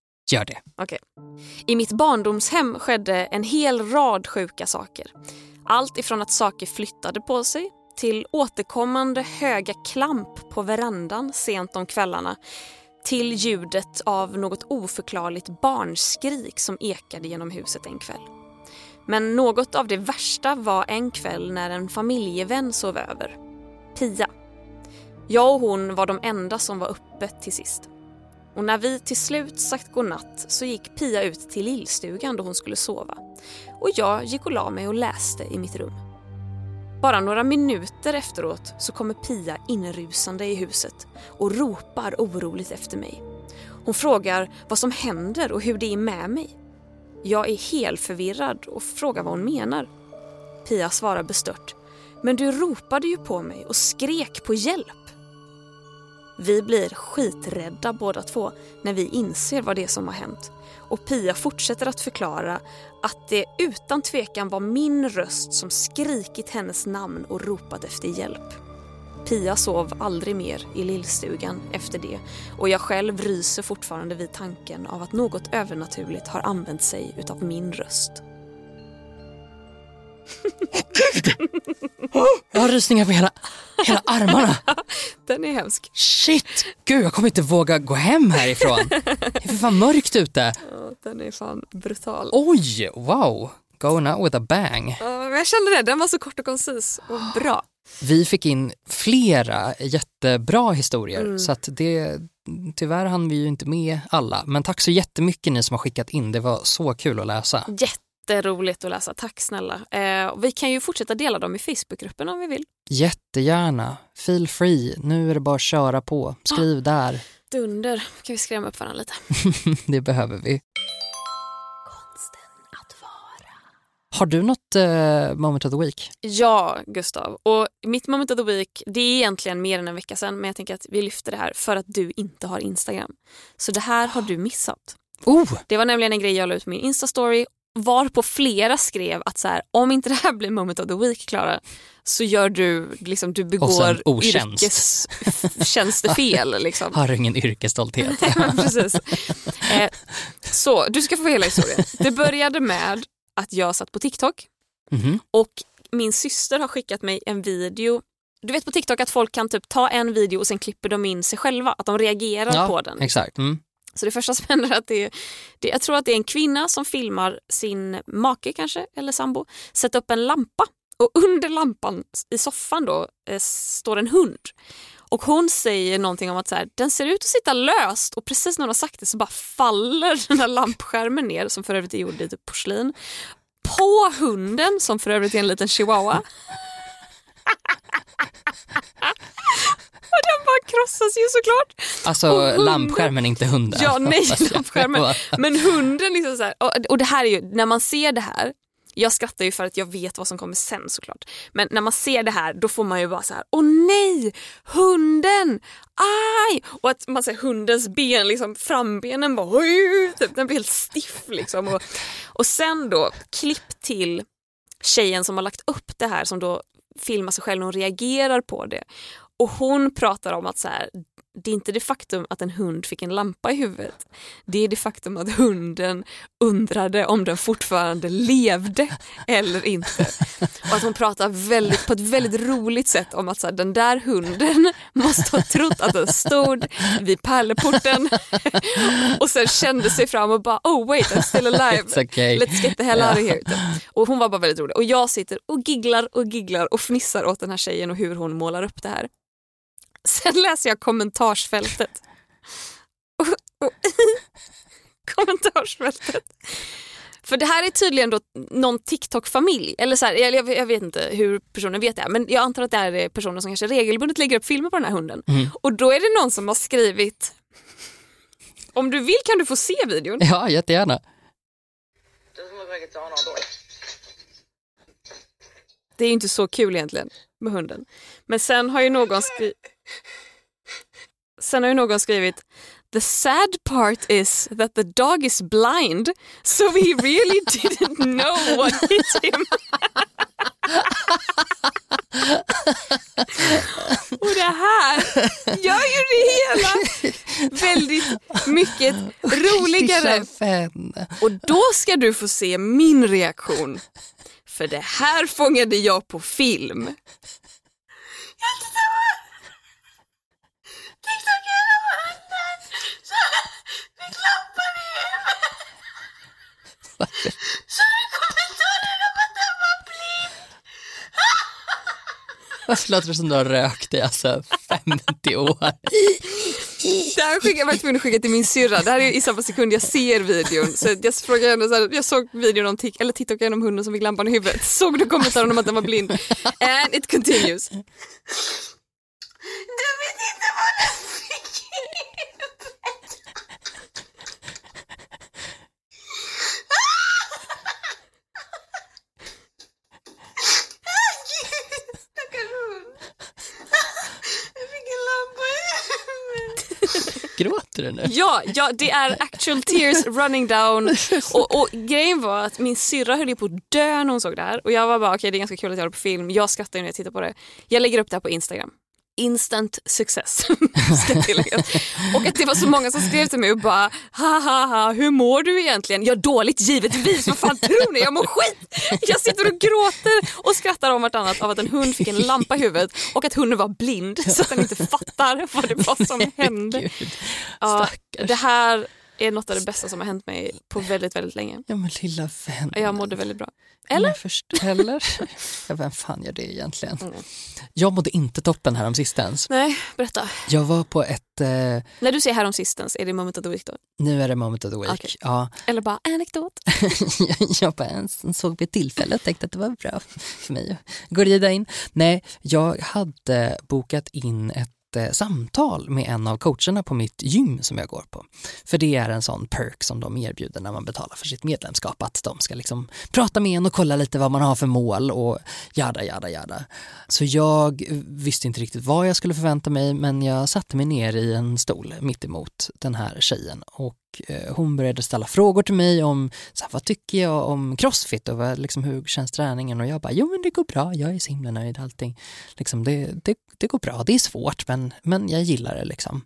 Gör det. Okej. I mitt barndomshem skedde en hel rad sjuka saker. Allt ifrån att saker flyttade på sig till återkommande höga klamp på verandan sent om kvällarna till ljudet av något oförklarligt barnskrik som ekade genom huset en kväll. Men något av det värsta var en kväll när en familjevän sov över. Pia. Jag och hon var de enda som var uppe till sist. Och när vi till slut sagt godnatt så gick Pia ut till lillstugan då hon skulle sova. Och jag gick och la mig och läste i mitt rum. Bara några minuter efteråt så kommer Pia inrusande i huset och ropar oroligt efter mig. Hon frågar vad som händer och hur det är med mig. Jag är helt förvirrad och frågar vad hon menar. Pia svarar bestört. Men du ropade ju på mig och skrek på hjälp. Vi blir skiträdda båda två när vi inser vad det är som har hänt. Och Pia fortsätter att förklara att det utan tvekan var min röst som skrikit hennes namn och ropat efter hjälp. Pia sov aldrig mer i lillstugan efter det och jag själv ryser fortfarande vid tanken av att något övernaturligt har använt sig utav min röst. Jag har rysningar på hela, hela armarna. Den är hemsk. Shit! Gud, jag kommer inte våga gå hem härifrån. Det är för fan mörkt ute. Ja, den är fan brutal. Oj, wow. Going out with a bang. Ja, jag kände det, den var så kort och koncis och bra. Vi fick in flera jättebra historier Mm. så att det, tyvärr hann vi ju inte med alla. Men tack så jättemycket ni som har skickat in, det var så kul att läsa. Jätteroligt att läsa, tack snälla. Eh, vi kan ju fortsätta dela dem i Facebookgruppen om vi vill. Jättegärna, feel free, nu är det bara att köra på. Skriv där, Dunder, kan vi skrämma upp varandra lite. det behöver vi. Har du något eh, moment of the week? Ja, Gustav. Och mitt moment of the week, det är egentligen mer än en vecka sedan men jag tänker att vi lyfter det här för att du inte har Instagram. Så det här har du missat. Oh. Det var nämligen en grej jag la ut på min Insta-story varpå flera skrev att så här, om inte det här blir moment of the week, Klara, så gör du, liksom, du begår yrkestjänstefel. Liksom. Har ingen yrkesstolthet. Precis. Eh, så, du ska få hela historien. Det började med att jag satt på TikTok Mhm. och min syster har skickat mig en video. Du vet på TikTok att folk kan typ ta en video och sen klipper de in sig själva, att de reagerar Ja, på den. exakt. Mm. Så det första som händer är att det, är- det, jag tror att det är en kvinna som filmar sin make kanske, eller sambo, sätta upp en lampa och under lampan i soffan då eh, står en hund. Och hon säger någonting om att så här, den ser ut att sitta löst och precis när hon har sagt det så bara faller den här lampskärmen ner som för övrigt är gjord i typ porslin på hunden som för övrigt är en liten chihuahua. och den bara krossas ju såklart. Alltså Och hunden- lampskärmen, inte hunden. Ja, nej, lampskärmen. Men hunden liksom så här, och, och det här är ju, när man ser det här, jag skrattar ju för att jag vet vad som kommer sen såklart. Men när man ser det här då får man ju bara så här, åh nej, hunden, aj! Och att man ser hundens ben, liksom frambenen bara, oj, typ, den blir helt stiff liksom. Och, och sen då, klipp till tjejen som har lagt upp det här som då filmar sig själv när hon reagerar på det. Och hon pratar om att så här, det är inte det faktum att en hund fick en lampa i huvudet. Det är det faktum att hunden undrade om den fortfarande levde eller inte. Och att hon pratar väldigt, på ett väldigt roligt sätt om att så här, den där hunden måste ha trott att den stod vid pärleporten och sen kände sig fram och bara oh wait I'm still alive. It's okay. Let's get the hell out of here. Och hon var bara väldigt rolig. Och jag sitter och gigglar och gigglar och fnissar åt den här tjejen och hur hon målar upp det här. Sen läser jag kommentarsfältet. Och, och, kommentarsfältet. För det här är tydligen då någon TikTok-familj. Eller så här, jag, jag vet inte hur personen vet det här, men jag antar att det är personer som kanske regelbundet lägger upp filmer på den här hunden. Mm. Och då är det någon som har skrivit om du vill kan du få se videon. Ja, jättegärna. Det är ju inte så kul egentligen med hunden. Men sen har ju någon skrivit Sen har ju någon skrivit The sad part is that the dog is blind so we really didn't know what hit him. Och det här gör ju det hela väldigt mycket roligare. Och då ska du få se min reaktion. För det här fångade jag på film. Varför låter det som du har rökt i alltså 50 år? Det här skickade jag var tvungen att skicka till min syrra. Det här är i samma sekund jag ser videon. Så jag frågade henne så här, jag såg videon om tik eller TikTok om hunden som fick lampan i huvudet. Såg du kommentaren om att den var blind? And it continues. Du vet inte vad den fick i huvudet. Gud, stackars hund. Den fick en lampa i du nu? Ja, ja, det är actual tears running down. Och, och grejen var att min syrra höll på att dö när hon såg det här. Och jag var bara, okej okay, det är ganska kul att jag har det på film. Jag skrattar när jag tittar på det. Jag lägger upp det här på Instagram. Instant success. och att det var så många som skrev till mig och bara ha ha ha hur mår du egentligen? Ja dåligt givetvis, vad fan tror ni? Jag mår skit! Jag sitter och gråter och skrattar om vartannat av att en hund fick en lampa i huvudet och att hunden var blind så att den inte fattar vad det var som hände. Ja, det här är något av det bästa som har hänt mig på väldigt, väldigt länge. Ja men lilla vän. Jag mådde väldigt bra. Eller? Först, eller? ja, vem fan gör det egentligen? Mm. Jag mådde inte toppen här om sistens. Nej, berätta. Jag var på ett... Eh... När du säger här om sistens, är det moment of the week då? Nu är det moment of the week, okay. ja. Eller bara anekdot? jag bara såg vid tillfälle och tänkte att det var bra för mig att gå rida in. Nej, jag hade bokat in ett Eh, samtal med en av coacherna på mitt gym som jag går på. För det är en sån perk som de erbjuder när man betalar för sitt medlemskap, att de ska liksom prata med en och kolla lite vad man har för mål och jada, jada, jada. Så jag visste inte riktigt vad jag skulle förvänta mig, men jag satte mig ner i en stol mitt emot den här tjejen och eh, hon började ställa frågor till mig om så här, vad tycker jag om crossfit och vad, liksom, hur känns träningen och jag bara jo men det går bra, jag är så himla nöjd allting. Liksom, det, det, det går bra, det är svårt men, men jag gillar det liksom.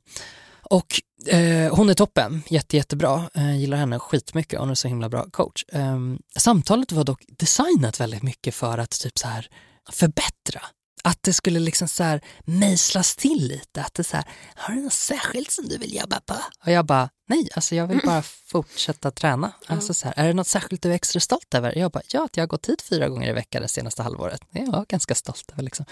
Och eh, hon är toppen, jätte, jättebra, eh, gillar henne skitmycket, hon är så himla bra coach. Eh, samtalet var dock designat väldigt mycket för att typ så här förbättra att det skulle liksom så här mejslas till lite. Att det så här, har du något särskilt som du vill jobba på? Och jag bara, nej, alltså jag vill bara fortsätta träna. Alltså så här, är det något särskilt du är extra stolt över? Jag bara, ja, att jag har gått hit fyra gånger i veckan det senaste halvåret. Det är jag ganska stolt över liksom.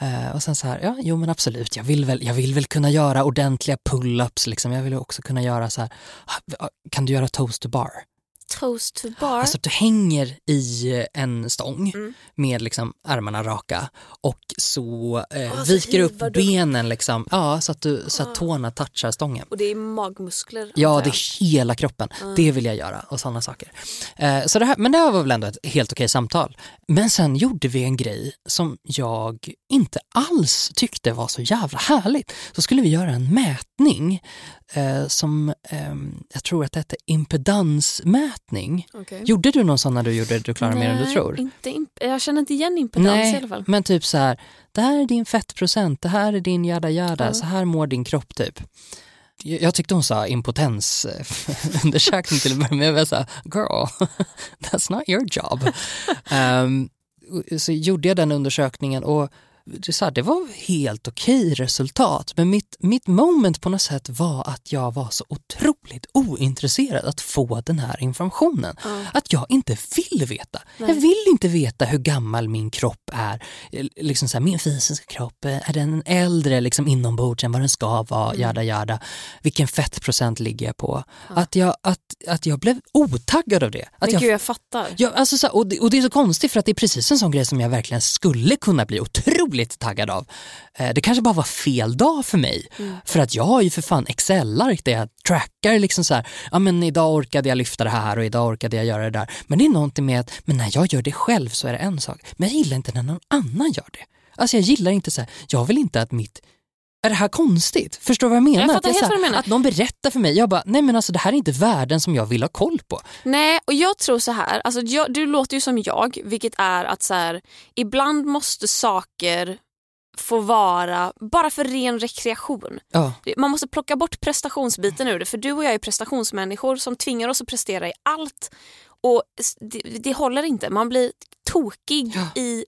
Eh, och sen så här, ja, jo men absolut, jag vill väl, jag vill väl kunna göra ordentliga pull-ups liksom. Jag vill också kunna göra så här, ah, ah, kan du göra toast to bar? Toast to bar. Alltså att du hänger i en stång mm. med liksom armarna raka och så eh, oh, viker upp benen liksom, ja, så att, du, så att ah. tårna touchar stången. Och det är magmuskler? Ja, det är hela kroppen. Mm. Det vill jag göra och sådana saker. Eh, så det här, men det här var väl ändå ett helt okej samtal. Men sen gjorde vi en grej som jag inte alls tyckte var så jävla härligt. Så skulle vi göra en mätning eh, som eh, jag tror att det hette impedansmätning. Okay. Gjorde du någon sån när du gjorde Du klarar mer än du tror? Inte jag känner inte igen impedans Nej, i alla fall. Men typ så här, det här är din fettprocent, det här är din jada jada, mm. så här mår din kropp typ. Jag tyckte hon sa impotensundersökning till att börja med. Jag var så girl, that's not your job. um, så gjorde jag den undersökningen och så här, det var helt okej resultat men mitt, mitt moment på något sätt var att jag var så otroligt ointresserad att få den här informationen. Mm. Att jag inte vill veta. Nej. Jag vill inte veta hur gammal min kropp är. Liksom så här, min fysiska kropp, är den äldre liksom inombords än vad den ska vara? Mm. Jada, jada. Vilken fettprocent ligger jag på? Mm. Att, jag, att, att jag blev otaggad av det. Att men gud, jag fattar. Ja, alltså, så här, och, det, och det är så konstigt för att det är precis en sån grej som jag verkligen skulle kunna bli otroligt otroligt taggad av. Eh, det kanske bara var fel dag för mig. Mm. För att jag har ju för fan Excel-ark där jag trackar liksom så här, ja men idag orkade jag lyfta det här och idag orkade jag göra det där. Men det är någonting med att, men när jag gör det själv så är det en sak. Men jag gillar inte när någon annan gör det. Alltså jag gillar inte så här, jag vill inte att mitt är det här konstigt? Förstår du vad jag menar? Jag helt vad du menar. Att någon berättar för mig, jag bara, nej men alltså det här är inte värden som jag vill ha koll på. Nej och jag tror så här, alltså jag, du låter ju som jag, vilket är att så här, ibland måste saker få vara bara för ren rekreation. Ja. Man måste plocka bort prestationsbiten ur det för du och jag är prestationsmänniskor som tvingar oss att prestera i allt och det, det håller inte. Man blir tokig ja. i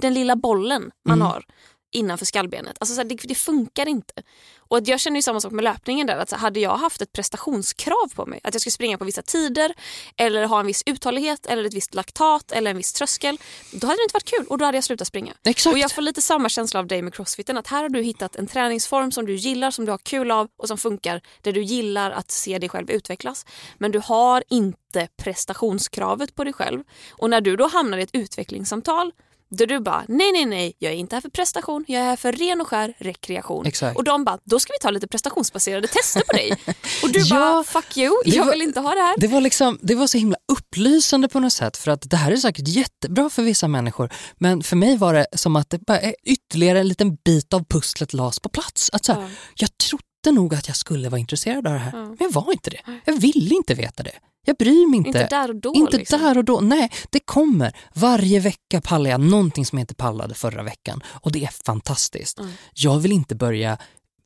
den lilla bollen man mm. har innanför skallbenet. Alltså så här, det, det, funkar inte. Och att jag känner ju samma sak med löpningen där. Att så här, hade jag haft ett prestationskrav på mig, att jag skulle springa på vissa tider eller ha en viss uthållighet eller ett visst laktat eller en viss tröskel, då hade det inte varit kul och då hade jag slutat springa. Exakt. Och jag får lite samma känsla av dig med crossfiten, att här har du hittat en träningsform som du gillar, som du har kul av och som funkar, där du gillar att se dig själv utvecklas. Men du har inte prestationskravet på dig själv. Och när du då hamnar i ett utvecklingssamtal där du bara, nej nej nej, jag är inte här för prestation, jag är här för ren och skär rekreation. Exakt. Och de bara, då ska vi ta lite prestationsbaserade tester på dig. Och du Ja, bara, fuck you, jag var- vill inte ha det här. Det var, liksom, det var så himla upplysande på något sätt för att det här är säkert jättebra för vissa människor men för mig var det som att det bara är ytterligare en liten bit av pusslet lades på plats. Att så här, Ja. Jag trodde nog att jag skulle vara intresserad av det här Ja. men jag var inte det. Jag ville inte veta det. Jag bryr mig inte. Inte där och då, Inte liksom. där och då. Nej, det kommer. Varje vecka pallar jag någonting som jag inte pallade förra veckan och det är fantastiskt. Mm. Jag vill inte börja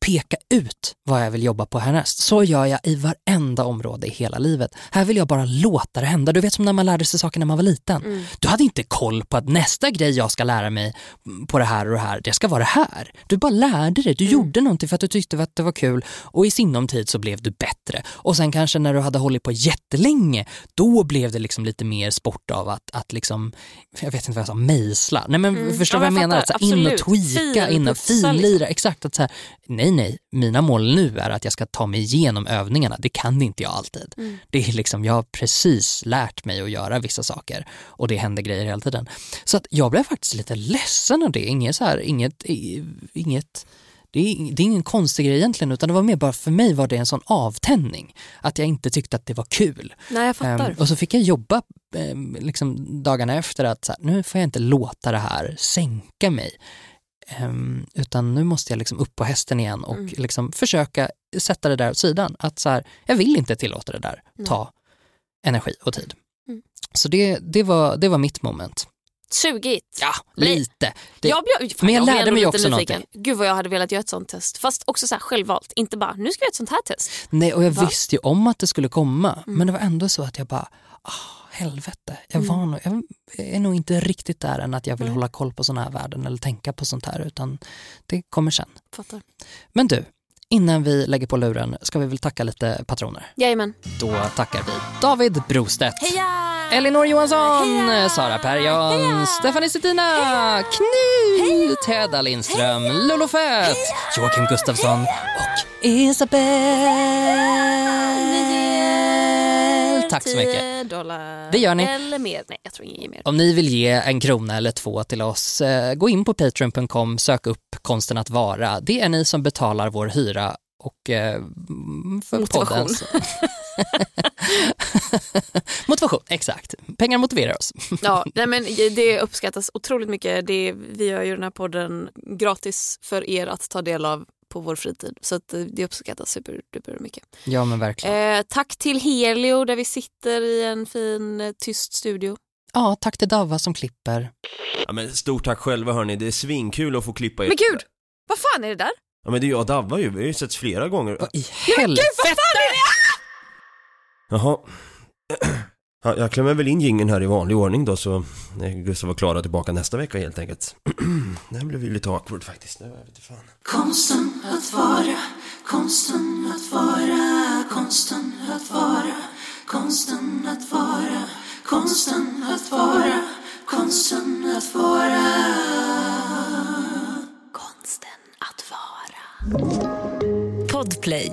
peka ut vad jag vill jobba på härnäst. Så gör jag i varenda område i hela livet. Här vill jag bara låta det hända. Du vet som när man lärde sig saker när man var liten. Mm. Du hade inte koll på att nästa grej jag ska lära mig på det här och det här, det ska vara det här. Du bara lärde dig. Du gjorde någonting för att du tyckte att det var kul och i sinom tid så blev du bättre. Och sen kanske när du hade hållit på jättelänge, då blev det liksom lite mer sport av att, att liksom, jag vet inte vad jag sa, mejsla. Nej men Mm. förstår Ja, vad jag jag menar? Att så in och tweaka, in och Finputsa, liksom. finlira. Exakt, att så här, nej nej, mina mål nu är att jag ska ta mig igenom övningarna. Det kan inte jag alltid. Mm. Det är liksom, jag har precis lärt mig att göra vissa saker och det händer grejer hela tiden. Så att jag blev faktiskt lite ledsen av det. Inget så här, inget, inget det är, det är ingen konstig grej egentligen utan det var mer bara för mig var det en sån avtändning. Att jag inte tyckte att det var kul. Nej, jag fattar. Ehm, och så fick jag jobba ehm, liksom dagarna efter att så här, nu får jag inte låta det här sänka mig. Ehm, utan nu måste jag liksom upp på hästen igen och Mm. liksom försöka sätta det där åt sidan. Att så här, jag vill inte tillåta det där ta energi och tid. Mm. Så det, det, var, det var mitt moment. Sugigt. Ja, lite. Det, jag blev, fan, men jag blev lärde mig också nyfiken. någonting. Gud vad jag hade velat göra ett sånt test. Fast också så här självvalt. Inte bara, nu ska vi göra ett sånt här test. Nej, och jag Va? visste ju om att det skulle komma. Mm. Men det var ändå så att jag bara, ah, helvete. Jag, Mm. var nog, jag är nog inte riktigt där än att jag vill Nej. hålla koll på sådana här värden eller tänka på sånt här, utan det kommer sen. Fattar. Men du, innan vi lägger på luren ska vi väl tacka lite patroner. Jajamän. Då tackar vi David Brostedt. Heja! Elinor Johansson, Sara Perjon, Stephanie Settina, Knut, Hedda Lindström, Lolo Fett, Joakim Gustafsson och Isabelle. Tack så mycket. 10 dollar. Det gör ni. Eller mer. Nej, jag tror mer. Om ni vill ge en krona eller två till oss, eh, gå in på patreon.com, sök upp konsten att vara. Det är ni som betalar vår hyra och eh, för Motivation. poddens... Motivation, exakt. Pengar motiverar oss. Ja, nej men det uppskattas otroligt mycket. Det, vi gör ju den här podden gratis för er att ta del av på vår fritid. Så att eh, det uppskattas superduper mycket. Ja men verkligen. Eh, tack till Helio där vi sitter i en fin eh, tyst studio. Ja, tack till Dava som klipper. Ja, men stort tack själva hörni, det är svinkul att få klippa er. Men gud! Vad fan är det där? Ja men det är jag och Davva ju, vi har ju setts flera gånger. Vad i Men helvete! gud, vad fan är det? Jaha. Ja, jag klämmer väl in gingen här i vanlig ordning då så är Gustav och Klara tillbaka nästa vecka helt enkelt. Det här blev ju lite awkward faktiskt. Det var- inte fan. Konsten att vara, konsten att vara, konsten att vara, konsten att vara, konsten att vara, konsten att vara. Konsten att vara. Podplay.